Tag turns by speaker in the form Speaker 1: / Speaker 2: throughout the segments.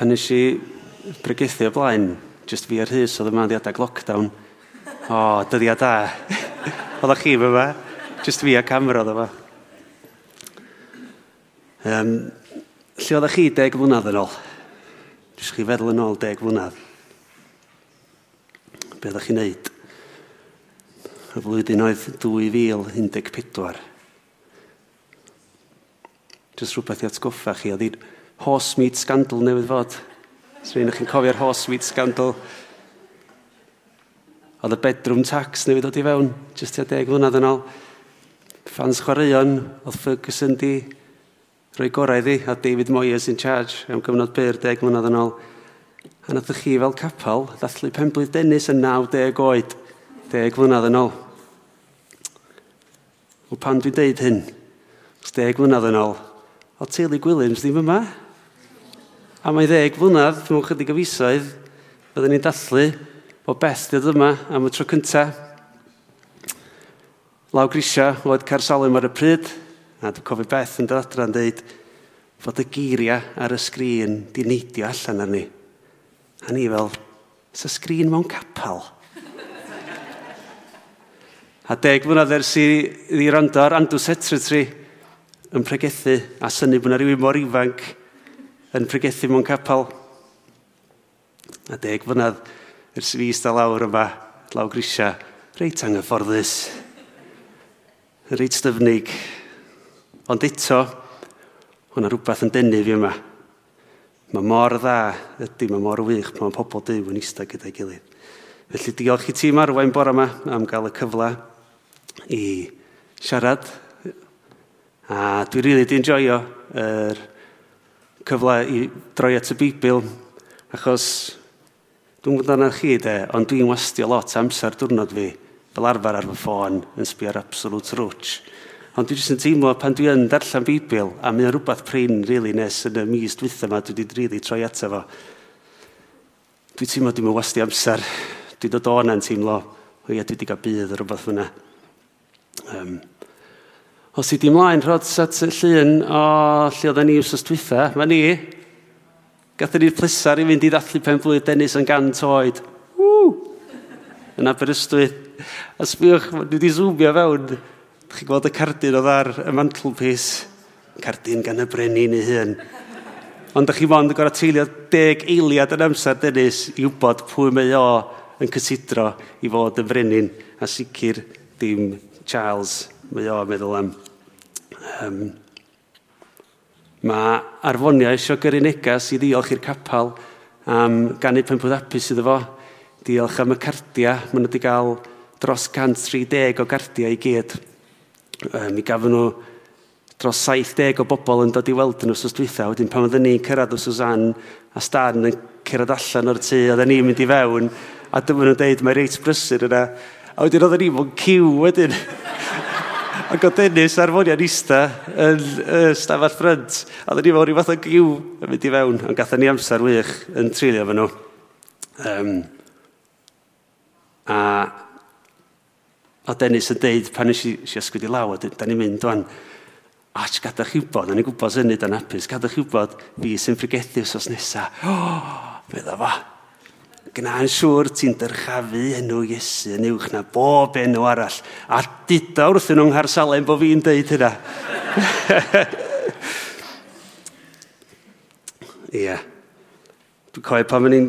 Speaker 1: pan nes i bregethu o blaen, just fi ar hys oedd y maddiadag lockdown, o, oh, dyddiad da. oedd chi fy fa, just fi a camera oedd yma. Um, lle oedd chi deg mlynedd yn ôl? Jyst chi feddwl yn ôl deg mlynedd. Be oedd chi'n neud? Y flwyddyn oedd 2014. Jyst rhywbeth i atgoffa chi, oedd hi'n horse meat scandal newydd fod. Os rwy'n chi'n cofio'r horse meat scandal. Oedd y bedroom tax newydd dod i fewn, jyst tua deg mlynedd yn ôl. Fans chwaraeon, oedd Ferguson di rhoi gorau iddi, a David Moyes in charge am gyfnod byr deg mlynedd yn ôl. A nath chi fel capel ddathlu penblwydd Dennis yn 90 oed, deg mlynedd yn ôl. Wel, pan dwi'n deud hyn, os deg mlynedd yn ôl, o teulu Gwilym ddim yma. A mae ddeg flynedd, mewn chydig o fisoedd, byddwn ni'n dathlu bod Beth ddiod yma am y tro cyntaf. Law grisia, oedd Carsalem ar y pryd, a dwi'n cofio Beth yn dod adra yn dweud fod y geiriau ar y sgrin di neidio allan arni. A ni fel, sa sgrin mewn capel. a deg mlynedd ers i, ddi rando ar Andrew Secretary yn pregethu a syni bod yna rhywun mor ifanc yn pregethu mewn capel. A deg fynydd ers fi sta lawr yma, law grisia, reit anghyfforddus, reit styfnig. Ond eto, hwnna rhywbeth yn denu fi yma. Mae mor dda ydy, mae mor wych, mae pobl dyw yn eistedd gyda'i gilydd. Felly diolch i ti Marwain bore yma am gael y cyfle i siarad. A dwi'n rili really di enjoyo yr er cyfle i droi at y Bibl, achos dwi'n gwybod yna chi de, ond dwi'n wastio lot amser diwrnod fi fel arfer ar fy ffôn yn sbio'r absolute rwch. Ond dwi'n jyst yn teimlo pan dwi yn darllen Bibl, a mae'n rhywbeth prin really, nes yn y mis dwytha yma dwi wedi really troi ato fo. Dwi'n teimlo dwi'n wastio amser. Dwi'n dod o'n yn teimlo, o ia, dwi wedi cael bydd o rhywbeth fyna. Um, Os i di mlaen rhod at y llun o lle oedden ni wrth dwytha, mae ni, Gatho ni'r plesar i fynd i ddathlu pen blwydd Dennis yn gan toed. Ww! Yn Aberystwyth. A sbiwch, dwi wedi zoomio fewn. Dych chi'n gweld y cardyn oedd ar y mantelpiece. Cardyn gan y brenin ei hun. Ond dych chi mond yn gorau teilio deg eiliad yn amser Dennis i wybod pwy mae o yn cysidro i fod yn brenin. a sicr dim Charles Mae o meddwl am... Um, mae arfoniau eisiau gyrru negas i ddiolch i'r capel am gannu penpwyd apus iddo fo. Diolch am y cardia. Maen nhw wedi cael dros 130 o gardiau i gyd. Um, mi gafon nhw dros 70 o bobl yn dod i weld yn wrth dwytha. Wedyn pan oedden ni'n cyrraedd o Susan a Stan yn cyrraedd allan o'r tŷ, oedden ni'n mynd i fewn a dyma nhw'n deud mae reit brysur yna. A wedyn oedden ni'n bod cyw wedyn. Ac oedd Dennis ar fonian ista yn uh, stafell ffrynt. A dda ni fawr i fath o giw yn mynd i fewn. Ond gatho ni amser wych yn trilio fe nhw. Um, a o Dennis yn deud pan nes i, i ysgwyd i law, da ni'n mynd o'n a ti gada chi wybod, a ni'n gwybod sy'n nid yn apus, gada chi wybod fi sy'n frigethu os nesaf. Oh, meddwl fa, Gna'n siŵr ti'n dyrchafu enw Iesu yn uwch na bob enw arall. A duda wrthyn nhw'n ngharsalen bo fi'n deud hynna. Ia. yeah. Dwi'n coed pan fyddwn i'n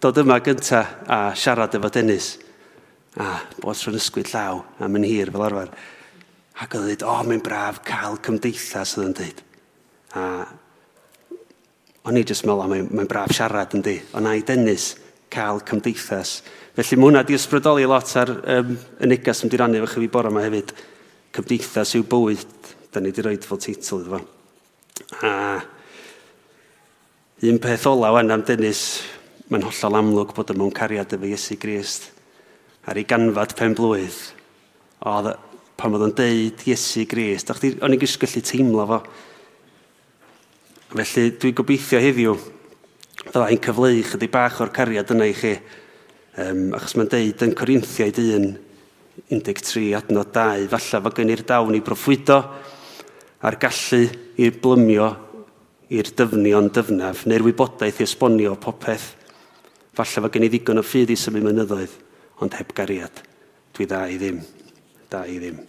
Speaker 1: dod yma gynta a siarad efo Dennis. A bod rhywun ysgwyd llaw a mynd hir fel arfer. Ac oedd dweud, o, oh, mae'n braf cael cymdeithas, oedd yn dweud. A o'n i jyst meddwl, mae'n mae braf siarad yn di. O'n i Dennis, cael cymdeithas. Felly mae hwnna wedi ysbrydoli lot ar um, y negas ymdi rannu efo chi bore yma hefyd. Cymdeithas yw bywyd, da ni wedi rhoi fel teitl iddo fo. A un peth ola wan am Dennis, mae'n hollol amlwg bod yma mewn cariad efo Iesu Grist ar ei ganfad pen blwydd. Oedd pan oedd o'n deud Iesu Grist, o'n i'n gysgyllu teimlo fo. Felly dwi'n gobeithio heddiw fydda i'n cyfleu chydig bach o'r cariad yna i chi. Um, achos mae'n deud yn Corinthiaid 1, 13 adnod 2, falle fod gen i'r dawn i broffwydo a'r gallu i blymio i'r dyfnio'n dyfnaf, neu'r wybodaeth i esbonio popeth. Falle fo gen i ddigon o ffydd i symud mynyddoedd, ond heb gariad. Dwi dda i ddim. Da i ddim.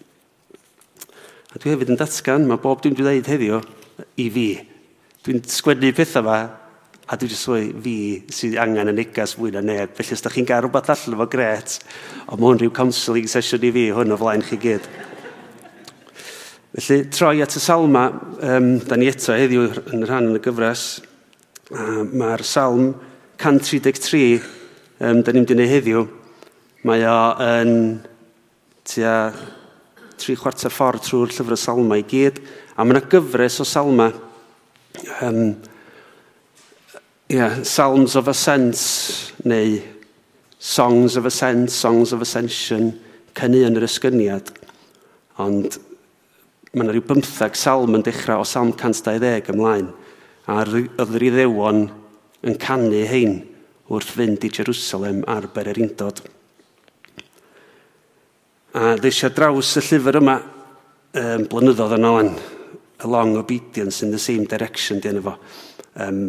Speaker 1: A dwi hefyd yn datgan, mae bob dwi'n dwi dweud heddiw i fi. Dwi'n sgwennu pethau fa A dwi'n jyst fi sydd angen yn negas fwy na neb. Felly os da chi'n gael rhywbeth allan efo gret, ond mae hwn rhyw counselling session i fi hwn o flaen chi gyd. Felly troi at y salma, um, da ni eto heddiw yn rhan yn y gyfres, uh, mae'r salm 133, um, da ni'n dynnu heddiw, mae o yn tua tri chwarter ffordd trwy'r llyfr y salma i gyd, a mae yna gyfres o salma. Um, yeah, Psalms of Ascent neu Songs of Ascent, Songs of Ascension, cynnu yn yr ysgyniad. Ond mae yna rhyw 15 salm yn dechrau o salm 120 ymlaen. A oedd yr iddewon yn canu hein wrth fynd i Jerusalem ar Bererindod. A ddeisio draws y llyfr yma um, blynyddoedd yn oen, A Long Obedience in the Same Direction, dyn efo. Um,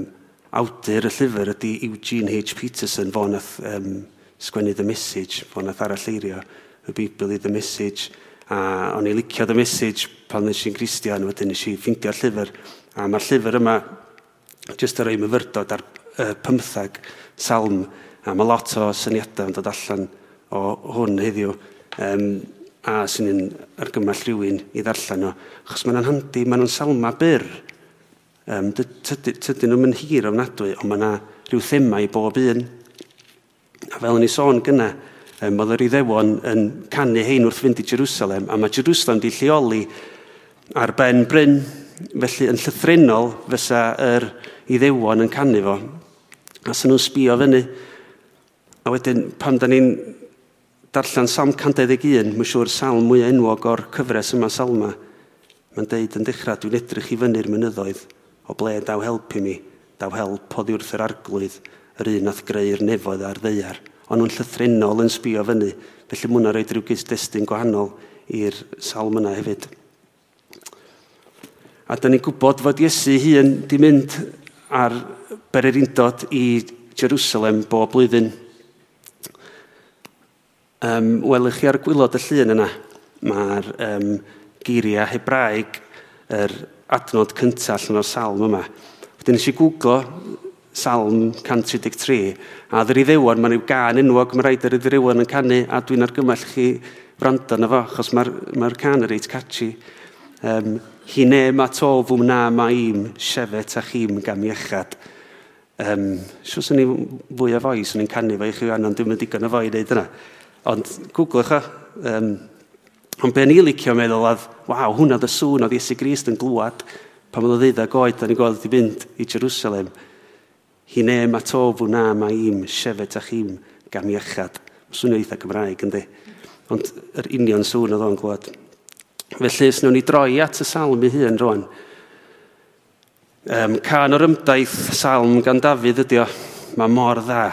Speaker 1: awdur y llyfr ydy Eugene H. Peterson, fo nath um, sgwennu The Message, fo nath aralleirio y Bibl i The Message, a o'n i licio The Message pan nes i'n Christian, wedyn nes i ffeindio'r llyfr, a mae'r llyfr yma jyst ar ei myfyrdod ar uh, pymthag salm, a mae lot o syniadau yn dod allan o hwn heddiw, um, a sy'n ni'n argymell rhywun i ddarllen o, achos mae'n handi, mae nhw'n salma byr, Um, Tydyn nhw'n mynd hir ofnadwy, ond mae yna rhyw thema i bob un. A fel ni sôn gyna, um, oedd yr iddewon yn canu hein wrth fynd i Jerusalem, a mae Jerusalem di lleoli ar ben Bryn, felly yn llythrenol fysa yr iddewon yn canu fo. A sy'n nhw'n sbio fyny. A wedyn, pan da ni'n darllen Salm 121, mae'n siŵr salm mwy enwog o'r cyfres yma salma, mae'n deud yn dechrau, dwi'n edrych i fyny'r mynyddoedd, o ble daw helpu mi, daw help oddi wrth yr arglwydd, yr un nath greu'r nefoedd a'r ddeiar. Ond nhw'n llythrenol yn sbio fyny, felly mwna roed rhyw gysdestun gwahanol i'r salm yna hefyd. A da ni'n gwybod fod Iesu hun di mynd ar bererindod i Jerusalem bob blwyddyn. Um, welwch chi ar gwylod y llun yna, mae'r um, geiriau Hebraeg yr adnod cyntaf allan o'r salm yma. Wedyn nes i gwglo salm 133, a ddyr i ddewon, mae'n rhyw gan enwog, mae rhaid yr ddiriddewon yn canu, a dwi'n argymell chi wrando na fo, achos mae'r mae can yn reit catchy. Um, hi ne ma to fwm na ma im, sefet a chim gam iechad. Um, Siws yn ni fwy o foi, swn ni'n canu fo i chi anon, dwi'n mynd digon o foi i wneud yna. Ond, gwglwch o, um, Ond be ni licio meddwl oedd, waw, hwnna dy sŵn oedd Iesu Grist yn glwad pan oedd o ddeudag oed, da ni gweld i fynd i Jerusalem. Hi ne ma tof wna ma im, sefet a chim, gam iechad. Swnio eitha Cymraeg, yndi. Ond yr union sŵn oedd o'n glwad. Felly, os ni droi at y salm i hun rwan, um, can o'r ymdaith salm gan Dafydd ydy o, mae mor dda,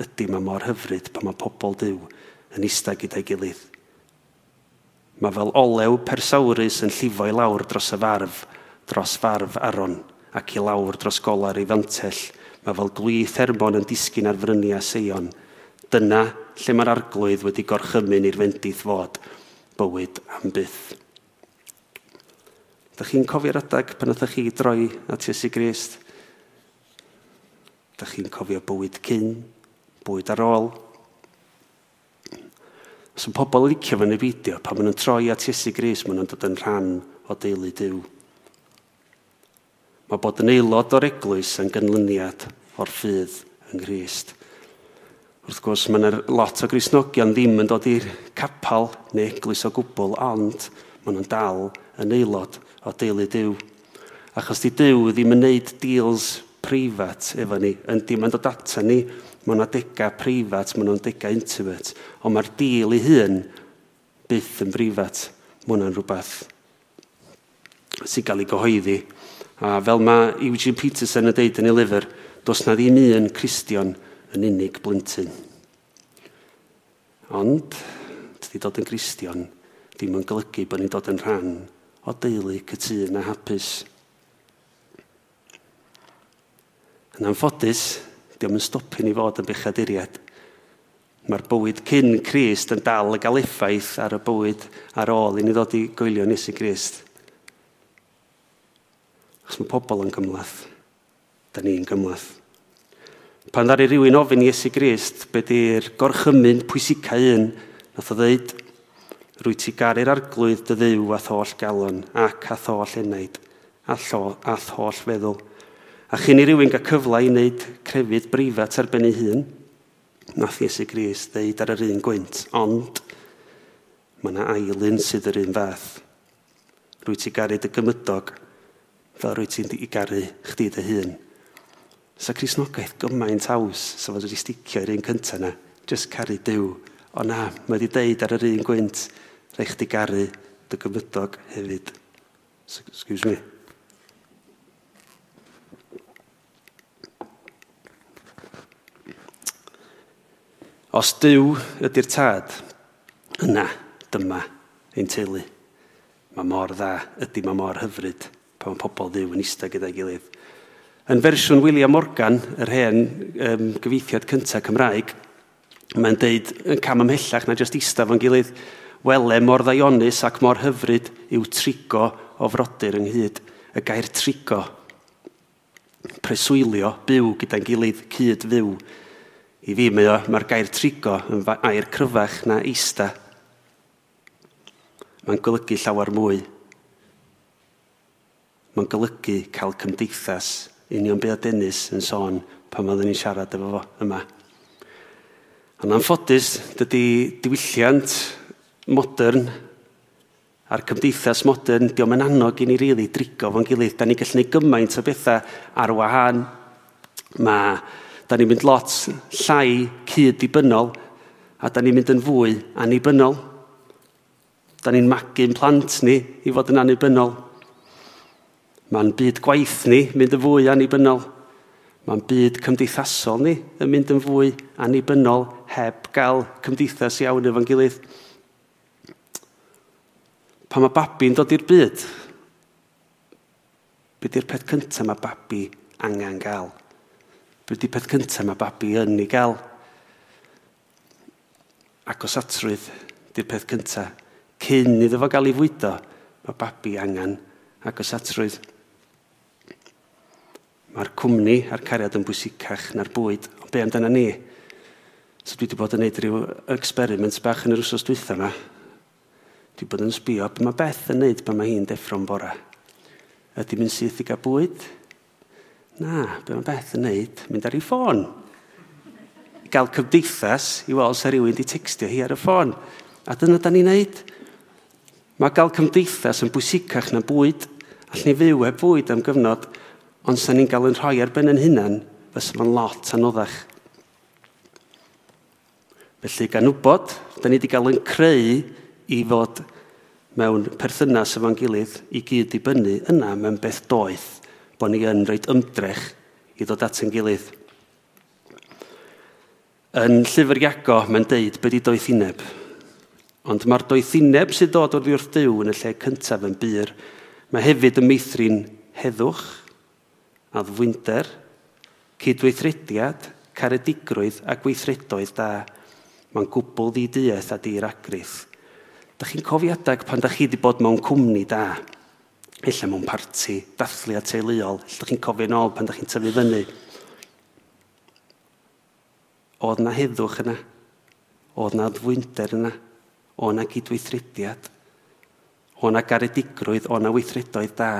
Speaker 1: ydy mae mor hyfryd pan mae pobl diw yn eistedd gyda'i gilydd. Mae fel olew persawrus yn llifo i lawr dros y farf, dros farf aron, ac i lawr dros golar ei fantell. Mae fel glu thermon yn disgyn ar fryniau seion. Dyna lle mae'r arglwydd wedi gorchymyn i'r fendith fod, bywyd am byth. Dych chi'n cofio'r adag pan ydych chi droi at Iesu Grist? Dych chi'n cofio bywyd cyn, bywyd ar ôl, Os yn pobl licio fan y fideo, pan maen nhw'n troi at Iesu Gris, maen nhw'n dod yn rhan o deulu Dyw. Mae bod yn aelod o'r eglwys yn gynlyniad o'r ffydd yn Grist. Wrth gwrs, mae yna lot o grisnogion ddim yn dod i'r capal neu eglwys o gwbl, ond maen nhw'n dal yn aelod o deulu Dyw. Achos di Dyw ddim yn neud deals preifat efo ni, yn dim yn dod ata ni Mae yna degau preifat, mae nhw'n degau intimate, ond mae'r deal ei hun byth yn preifat, Mae hwnna'n rhywbeth sy'n cael ei gyhoeddi. A fel mae Eugene Peterson yn deud yn ei lyfr, does na ddim un Cristion yn unig blentyn. Ond, dydy dod yn Cristion ddim yn golygu bod ni'n dod yn rhan o deulu cytun a hapus. Yn anffodus, diolch yn stopu ni fod yn bechaduriad. Mae'r bywyd cyn Christ yn dal y gael effaith ar y bywyd ar ôl i ni ddod i gwylio Nesu Crist. Os mae pobl yn gymlaeth, da ni'n gymlaeth. Pan ddari rhywun ofyn Iesu Grist, be di'r gorchymyn pwysicau un, nath o ddeud, rwy ti garu'r arglwydd dy ddew a holl galon ac a holl enaid a, llo, a tholl feddwl. A chyn i rywun gael cyfle i wneud crefydd brifat ar ben ei hun, nath Iesu Gris ddeud ar yr un gwynt, ond mae yna ailyn sydd yr un fath. Rwy ti garu dy gymydog fel rwy ti'n i garu chdi dy hun. Sa Crisnogaeth gymaint haws, sa fod wedi sticio i'r un cyntaf yna, just caru dyw. O na, mae wedi deud ar yr un gwynt, rhaid chdi garu dy gymydog hefyd. Excuse me. Os dyw ydy'r tad, yna dyma ein teulu. Mae mor dda, ydy mae mor hyfryd pan mae pobl ddiw yn eistedd gyda'i gilydd. Yn fersiwn William Morgan, yr hen um, gyfeithiad cyntaf Cymraeg, mae'n deud yn cam ymhellach na jyst eistedd fo'n gilydd, wele mor ddionus ac mor hyfryd yw trigo o frodyr ynghyd. Y gair trigo, preswylio, byw gyda'n gilydd, cyd fyw, I fi mae o, mae'r gair trigo yn air cryfach na eista. Mae'n golygu llawer mwy. Mae'n golygu cael cymdeithas union be o Dennis yn sôn pan oeddwn ni'n siarad efo fo yma. Ond anffodus, dydy diwylliant modern a'r cymdeithas modern, diolch yn annog i ni rili really drigo fo'n gilydd. Da ni gallu gwneud gymaint o bethau ar wahân. Mae Da ni'n mynd lot llai cyd dibynnol a da ni'n mynd yn fwy anibynnol. Da ni'n magu'n plant ni i fod yn anibynnol. Mae'n byd gwaith ni mynd yn fwy anibynnol. Mae'n byd cymdeithasol ni yn mynd yn fwy anibynnol heb gael cymdeithas iawn efo'n gilydd. Pa mae babi'n dod i'r byd, be di'r peth cyntaf mae babi angen gael? Byddi peth cyntaf mae babi yn ei gael. Agos atrwydd, di'r peth cyntaf. Cyn iddo fo gael ei fwydo, mae babi angen agos atrwydd. Mae'r cwmni a'r cariad yn bwysicach na'r bwyd, ond be amdana ni? So dwi wedi bod yn gwneud rhyw experiment bach yn yr wsos dwytha yma. Dwi wedi bod yn sbio, mae Beth yn gwneud pan mae hi'n deffro'n bora. Ydy mynd syth i gael bwyd? Na, be mae beth yn neud, mynd ar ei ffôn. I gael cymdeithas i weld sa rhywun wedi textio hi ar y ffôn. A dyna da ni'n neud. Mae gael cymdeithas yn bwysicach na bwyd. Allwn ni fyw e bwyd am gyfnod, ond sa'n ni'n gael yn rhoi ar ben yn hunan, fysa mae'n lot anoddach. Felly gan wybod, da ni wedi cael yn creu i fod mewn perthynas efo'n gilydd i gyd i bynnu yna mewn beth doeth bod ni yn rhoi ymdrech i ddod at yn gilydd. Yn llyfr Iago, mae'n deud beth i doethineb. Ond mae'r doethineb sydd dod o'r wrth Dyw yn y lle cyntaf yn byr, mae hefyd yn meithrin heddwch, addfwynder, cydweithrediad, caredigrwydd a gweithredoedd da. Mae'n gwbl ddiduaeth a diragrydd. Dych chi'n cofiadag pan dych chi wedi bod mewn cwmni. Da illa mewn parti, dathlu a teuluol, lle chi'n cofio nôl pan ydych chi'n tyfu fyny. Oedd na heddwch yna, oedd na ddwynder yna, oedd na gydweithrediad, oedd na garedigrwydd, oedd na weithredoedd da.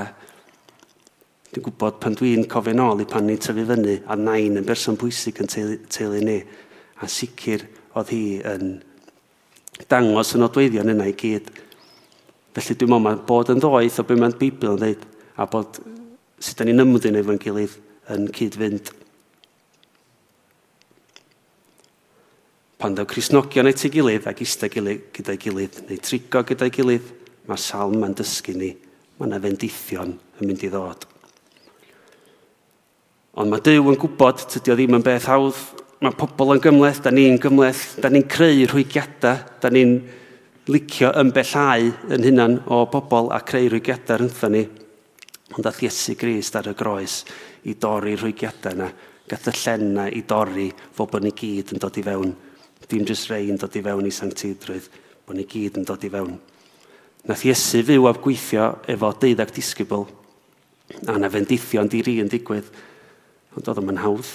Speaker 1: Dwi'n gwybod pan dwi'n cofio nôl i pan ni'n tyfu fyny, a nain yn berson bwysig yn teulu, teulu ni, a sicr oedd hi yn dangos yn nodweddion yna i gyd. Felly dwi'n meddwl mae bod yn ddoeth o beth mae'n Bibl yn dweud a bod sut da ni'n ymwneud efo'n gilydd yn cyd-fynd. Pan daw Cresnogion at ei gilydd ac eistedd gilydd gyda'i gilydd neu trigo gyda'i gilydd, mae salm yn dysgu ni, mae yna fendithion yn mynd i ddod. Ond mae Dyw yn gwybod, tydi o ddim yn beth hawdd, mae pobl yn gymleth, da ni'n gymleth, da ni'n creu rhwygiadau, da ni'n licio ymbellau yn hunan o bobl a creu rhwygiadau rhyngtho ni. Ond dath Iesu Grist ar y groes i dorri rhwygiadau yna, gath y llen yna i dorri fo bod ni gyd yn dod i fewn. Dim jyst rei yn dod i fewn i sanctidrwydd, bod ni gyd yn dod i fewn. Nath Iesu fyw a gweithio efo deuddag disgybl, a na fendithio yn diri yn digwydd, ond oedd yma'n hawdd.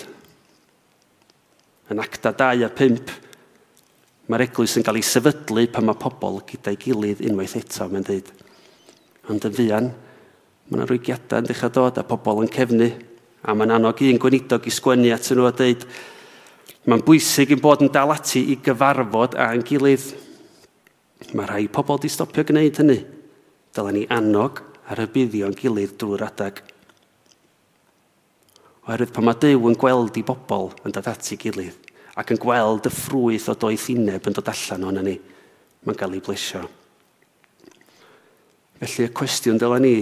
Speaker 1: Yn acta 2 a 5, Mae'r eglwys yn cael ei sefydlu pan mae pobl gyda'i gilydd unwaith eto, mae'n dweud. Ond yn fuan, mae yna rwygiadau yn dechrau dod a pobl yn cefnu. A mae'n annog un gweinidog i sgwennu at nhw a dweud, mae'n bwysig yn bod yn dal ati i gyfarfod a'n gilydd. Mae rhai pobl di stopio gwneud hynny. Dylen ni annog ar y buddio'n gilydd drwy'r adag. Oherwydd pan mae Dyw yn gweld i bobl yn dod ati gilydd, ac yn gweld y ffrwyth o doeth uneb yn dod allan o'n ni, mae'n cael ei blesio. Felly y cwestiwn dylen ni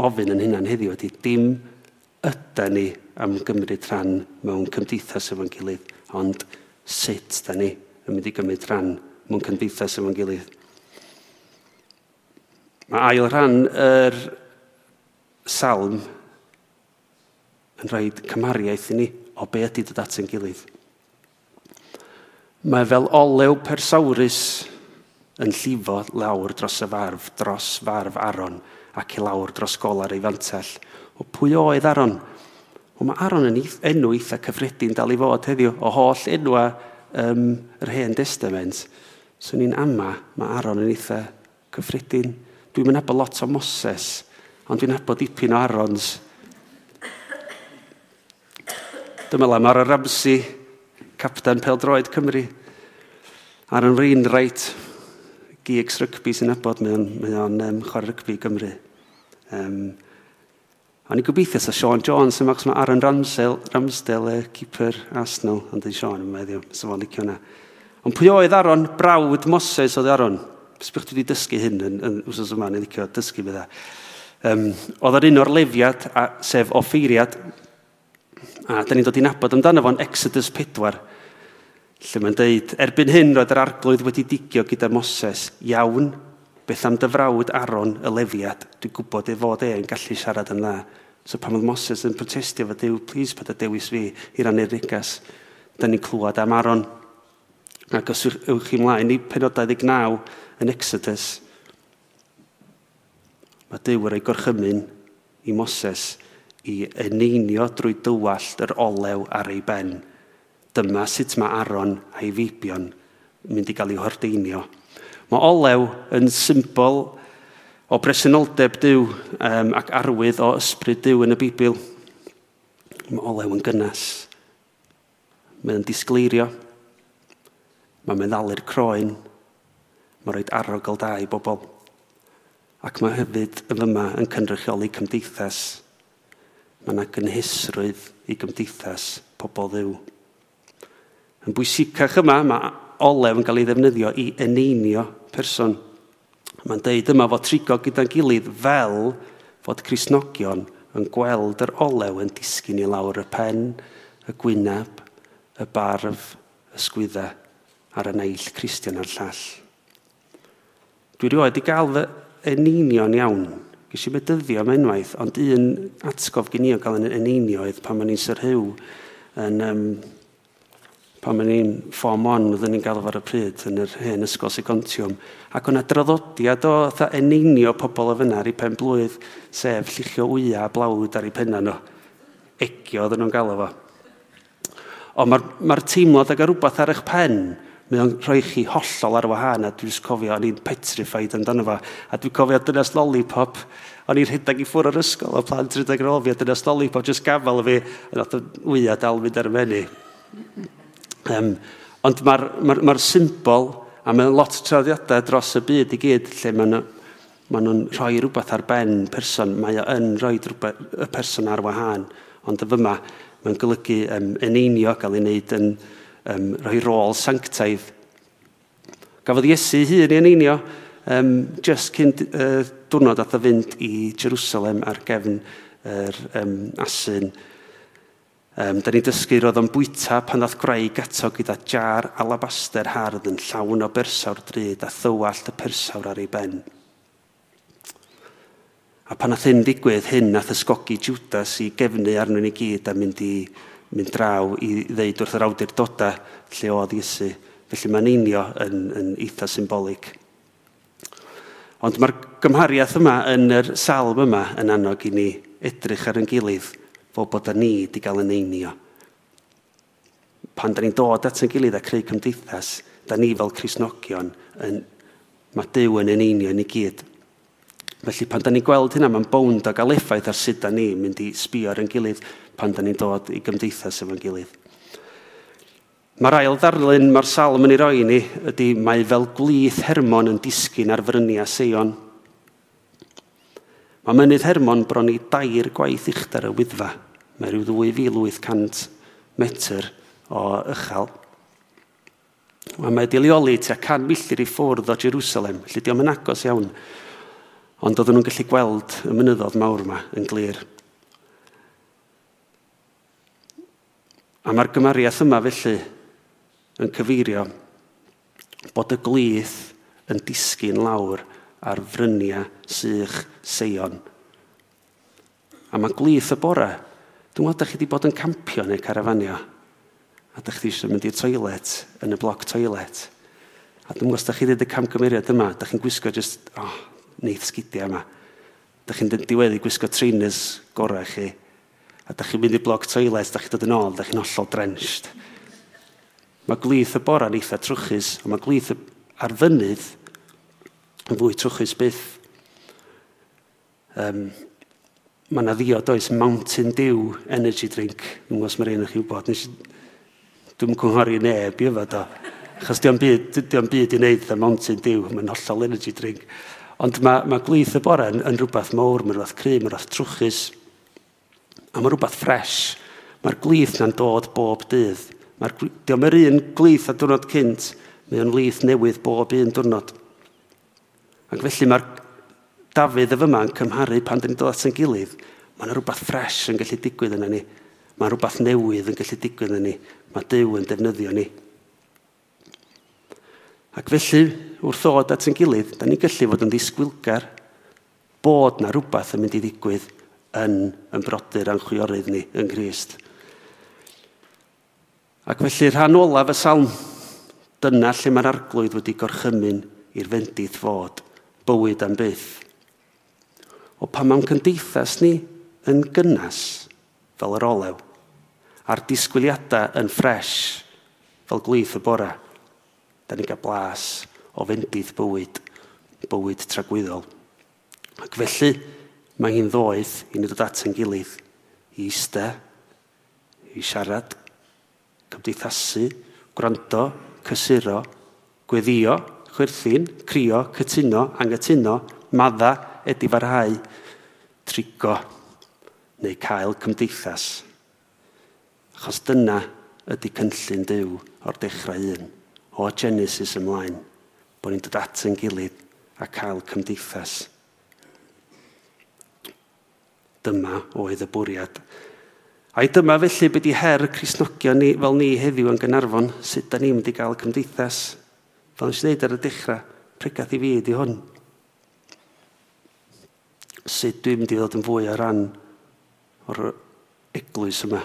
Speaker 1: ofyn yn hynna'n heddiw ydy dim ydy ni am gymryd rhan mewn cymdeithas efo'n gilydd, ond sut da ni yn mynd i gymryd rhan mewn cymdeithas efo'n gilydd. Mae ail rhan yr salm yn rhoi cymariaeth i ni o be ydy dod at yn gilydd. Mae fel olew persawrus yn llifo lawr dros y farf, dros farf Aron ac i lawr dros golar ei fantell. O pwy oedd Aron? O mae Aron yn enw eitha cyffredin dal i fod heddiw o holl enwa um, yr hen testament. So ni'n ama, mae Aron yn eitha cyffredin. Dwi'n mynd abo lot o Moses, ond dwi'n abo dipyn o Arons. Dyma la, mae'r Ramsey capten peldroed Cymru. Ar yn rin reit, gigs rygbi sy'n abod, mae o'n, mae on um, chwarae rygbi Gymru. Um, O'n i gobeithio sa Sean Jones yn max mae Aaron Ramsdale, Ramsdale y keeper Arsenal, ond yn Sean yn meddwl, sa fo'n licio hwnna. Ond pwy oedd Aaron? Brawd Moses oedd Aaron. Sbych dwi wedi dysgu hyn yn, yn wsos yma, ni'n licio dysgu fydda. Um, oedd ar un o'r lefiad, a, sef offeiriad, a da ni'n dod i nabod amdano fo'n Exodus 4, Lle mae'n deud, erbyn hyn roedd yr arglwydd wedi digio gyda Moses, iawn, beth am dyfrawd Aron y lefiad, dwi'n gwybod ei fod e'n gallu siarad yn dda. So pan oedd Moses yn protestio fo Dyw, please, bod y dewis fi i rannu'r negas, da ni'n clywed am Aron. Ac os yw'ch chi mlaen i penodau 29 yn Exodus, mae Dyw yr ei gorchymyn i Moses i eneinio drwy dywallt yr olew ar ei ben Dyma sut mae Aron a'i feibion mynd i gael ei hordeinio. Mae olew yn symbol o bresenoldeb Dyw um, ac arwydd o ysbryd Dyw yn y Bibl. Mae olew yn gynnas. Mae'n yn disgleirio. Mae meddalu'r croen. Mae'n rhoi arogl da i bobl. Ac mae hefyd yn fyma yn cynrychioli cymdeithas. Mae yna gynhysrwydd i gymdeithas pobl ddiw. Yn bwysicach yma, mae olew yn cael ei ddefnyddio i eneinio person. Mae'n deud yma fod trigo gyda'n gilydd fel fod Crisnogion yn gweld yr olew yn disgyn i lawr y pen, y gwyneb, y barf, y sgwydda ar y naill Christian a'r llall. Dwi rioed i gael fy eneinio'n iawn. Gysi me dyddio am unwaith, ond un atgof gen i o gael yn eneinioedd pan ma'n i'n syrhyw yn um, pan ma'n i'n ffom on, oedden ni'n gael ar y pryd yn yr hen ysgol Segontiwm. Ac o'na draddodiad o atha eneinio pobl o fyna ar ei pen blwydd, sef llichio wya a blawd ar ei penna nhw. Egio oedden nhw'n galw fo. Ond mae'r ma, ma teimlad ag rhywbeth ar eich pen, mae o'n rhoi chi hollol ar wahân, a dwi'n cofio, o'n i'n petrified amdano fo, a dwi'n cofio dynas lollipop, o'n i'n rhedeg i ffwrdd o'r ysgol, o plan rhedeg yn ôl fi, a dynas lollipop jyst gafel o fi, a nath y wyad dal mynd ar y menu. Um, ond mae'r ma r, ma, r, ma r symbol, a mae'n lot o traddodiadau dros y byd i gyd, lle mae nhw'n ma nhw rhoi rhywbeth ar ben person, mae o yn rhoi rhywbeth, y person ar wahân, ond y fyma, mae'n golygu um, yn einio gael ei wneud yn um, rhoi rôl sanctaidd. Gafodd Iesu hun i'n einio, um, just cyn uh, diwrnod ath o fynd i Jerusalem ar gefn yr er, um, asyn Um, da ni'n dysgu roedd o'n bwyta pan ddath graig ato gyda jar alabaster hardd yn llawn o bersawr drud a thywallt y persawr ar ei ben. A pan nath hyn ddigwydd, hyn nath ysgogi Judas i gefnu arno ni gyd a mynd, i, mynd draw i ddeud wrth yr awdurdoda lle oedd Iesu. Felly mae'n einio yn, yn eitha symbolig. Ond mae'r gymhariaeth yma yn yr salm yma yn annog i ni edrych ar yn gilydd – fod bod ni wedi cael yn einio. Pan da ni'n dod at yn gilydd a creu cymdeithas, da ni fel Cresnogion, yn, mae Dyw yn yn einio ni gyd. Felly pan da ni'n gweld hynna, mae'n bwnd o gael effaith ar sut da ni mynd i sbio ar yn gilydd pan da ni'n dod i gymdeithas efo'n gilydd. Mae'r ail ddarlun mae'r salm yn ei roi ni ydy mae fel glith Hermon yn disgyn ar frynia Seion. Mae mynydd Hermon bron i dair gwaith uchder y wyddfa. Mae rhyw 2800 metr o uchel. A mae dilioli tua can milltir i ffwrdd o Jerusalem, lle diolch yn agos iawn. Ond oedden nhw'n gallu gweld y mynyddodd mawr yma yn glir. A mae'r gymariaeth yma felly yn cyfeirio bod y glith yn disgyn lawr ar fryniau sych seion. A mae glith y bore, dwi'n meddwl da chi wedi bod yn campio neu carafanio, a da chi eisiau mynd i'r toilet, yn y bloc toilet. A dwi'n meddwl, da chi wedi y camgymeriad yma, da chi'n gwisgo just, oh, neith sgidiau yma. Da chi'n diweddu gwisgo trainers gorau chi, a da chi'n mynd i'r bloc toilet, da chi'n dod yn ôl, da chi'n ollol drenched. Mae glith y bore'n eitha trwchus, a mae glith ar fynydd yn fwy trwchus byth. Um, mae yna ddiod oes Mountain Dew energy drink. Dwi'n gwybod mae'r un o'ch chi'n bod. Dwi'n cynghori neb i yfod o. Chos diolch byd, diolch byd i wneud y Mountain Dew. Mae'n hollol energy drink. Ond mae, mae glith y bore yn, yn rhywbeth mawr, mae'n rhywbeth cry, mae'n rhywbeth trwchus. A mae rhywbeth ffres. Mae'r glith na'n dod bob dydd. Mae'r, diolch yr un glith a diwrnod cynt, mae'n glith newydd bob un diwrnod. Ac felly mae'r Dafydd y fyma yn cymharu pan dyn ni'n dod at yn gilydd. Mae yna rhywbeth ffres yn gallu digwydd yna ni. Mae rhywbeth newydd yn gallu digwydd yna ni. Mae Dyw yn defnyddio ni. Ac felly, wrth ddod at yn gilydd, da ni'n gallu fod yn ddisgwylgar bod na rhywbeth yn mynd i ddigwydd yn, yn brodyr a'n chwiorydd ni yn Grist. Ac felly rhan olaf y salm, dyna lle mae'r arglwydd wedi gorchymyn i'r fendith fod bywyd am byth. O pan mae'n cymdeithas ni yn gynnas fel yr olew, a'r disgwyliadau yn ffres fel gwyth y bora, da ni'n cael blas o fendydd bywyd, bywyd tragwyddol. Ac felly, mae hi'n ddoedd i ni ddod at yn gilydd, i iste, i siarad, cymdeithasu, gwrando, cysuro, gweddio, chwerthin, crio, cytuno, angytuno, madda, ydy farhau, trigo, neu cael cymdeithas. Achos dyna ydy cynllun Dyw o'r dechrau un, o Genesis ymlaen, bod ni'n dod at yn gilydd a cael cymdeithas. Dyma oedd y bwriad. A'i dyma felly byddu her Crisnogion ni, fel ni heddiw yn Gynarfon, sut da ni'n mynd i gael cymdeithas Fel nes i ddeud ar y dechrau, pregath i fi ydy hwn. Sut dwi'n mynd i ddod yn fwy ar ran o'r eglwys yma.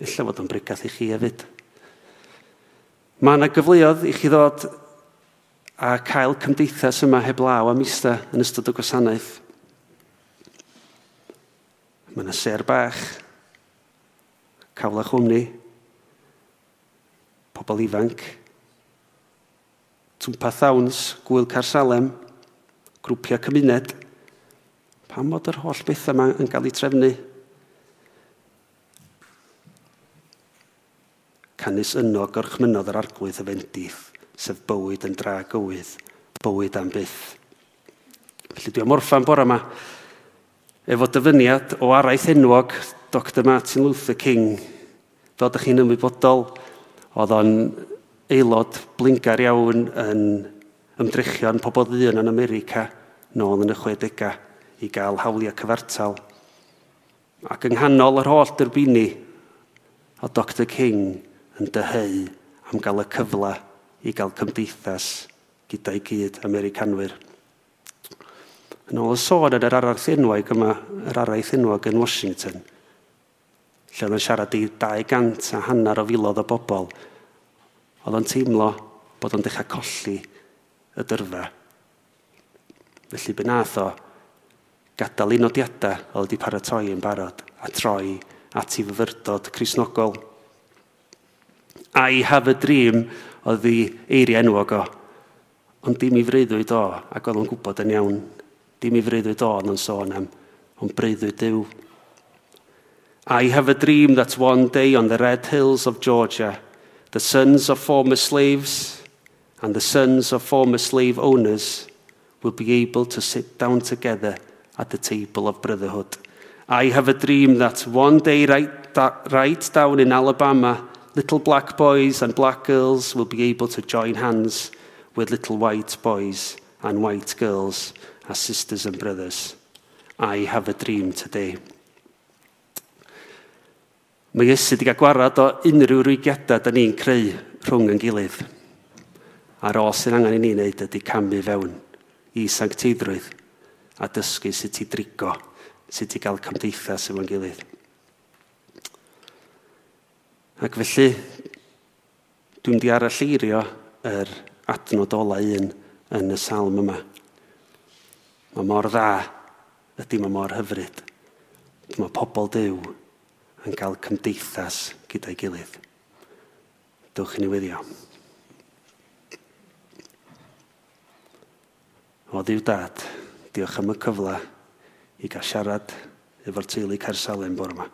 Speaker 1: Illa fod yn bregath i chi hefyd. Mae yna gyfleoedd i chi ddod a cael cymdeithas yma heblaw am ista yn ystod y gwasanaeth. Mae yna ser bach, cawla chwmni, pobl ifanc, twmpa thawns, gwyl carsalem, grwpiau cymuned, pam bod yr holl bethau yma yn cael ei trefnu? Canys yno gorchmynodd yr arglwydd y fendith, sef bywyd yn dra gywydd, bywyd am byth. Felly dwi am orffan bore yma efo dyfyniad o araith enwog Dr Martin Luther King. Fel ydych chi'n ymwybodol, Oedd o'n aelod blingar iawn yn ymdrechion pobl ddyn yn America nôl yn y 60au i gael hawliau cyfartal. Ac yng nghanol yr holl dyrbini, o Dr King yn dyheu am gael y cyfle i gael cymdeithas gyda'i gyd Americanwyr. Yn ôl y sôn yn yr araith enwag yma, yr araith enwag yn Washington – lle oedd yn siarad i 200 a hanner o filodd o bobl, oedd o'n teimlo bod o'n dechrau colli y dyrfa. Felly be nath o gadael un o oedd wedi paratoi yn barod a troi at i fyfyrdod Cresnogol. I have a dream oedd ei eiri enwog o, ond dim i freuddwyd o, ac oedd o'n gwybod yn iawn, dim i freuddwyd o ond yn sôn am, ond breuddwyd Dyw. I have a dream that one day on the red hills of Georgia, the sons of former slaves and the sons of former slave owners will be able to sit down together at the table of brotherhood. I have a dream that one day, right, right down in Alabama, little black boys and black girls will be able to join hands with little white boys and white girls as sisters and brothers. I have a dream today. Mae Iesu wedi cael gwarad o unrhyw rwygiadau da ni'n creu rhwng yn gilydd. A'r o sy'n angen i ni wneud ydy camu fewn i sancteiddrwydd a dysgu sut i drigo, sut i gael cymdeithas efo'n gilydd. Ac felly, dwi'n di arall eirio yr adnod ola un yn y salm yma. Mae mor dda, ydy mae mor hyfryd. Mae pobl dew yn cael cymdeithas gyda'i gilydd. Dwch i ni wyddio. O ddiw dad, diolch am y cyfle i gael siarad efo'r teulu Caersalem bore yma.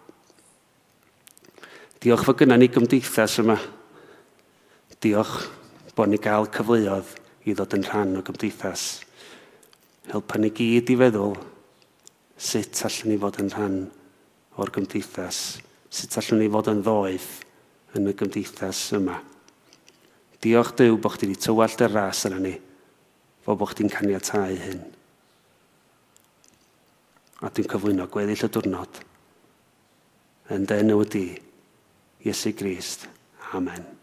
Speaker 1: Diolch fod gynna ni gymdeithas yma. Diolch bod ni gael cyfleoedd i ddod yn rhan o gymdeithas. Helpa ni gyd i feddwl sut allan ni fod yn rhan o'r gymdeithas, sut allwn ni fod yn ddoedd yn y gymdeithas yma. Diolch Dyw bod chdi wedi tywallt y ras yna ni, fo bod chdi'n caniatau hyn. A dwi'n cyflwyno gweddill y diwrnod yn dy enw di, Iesu Grist. Amen.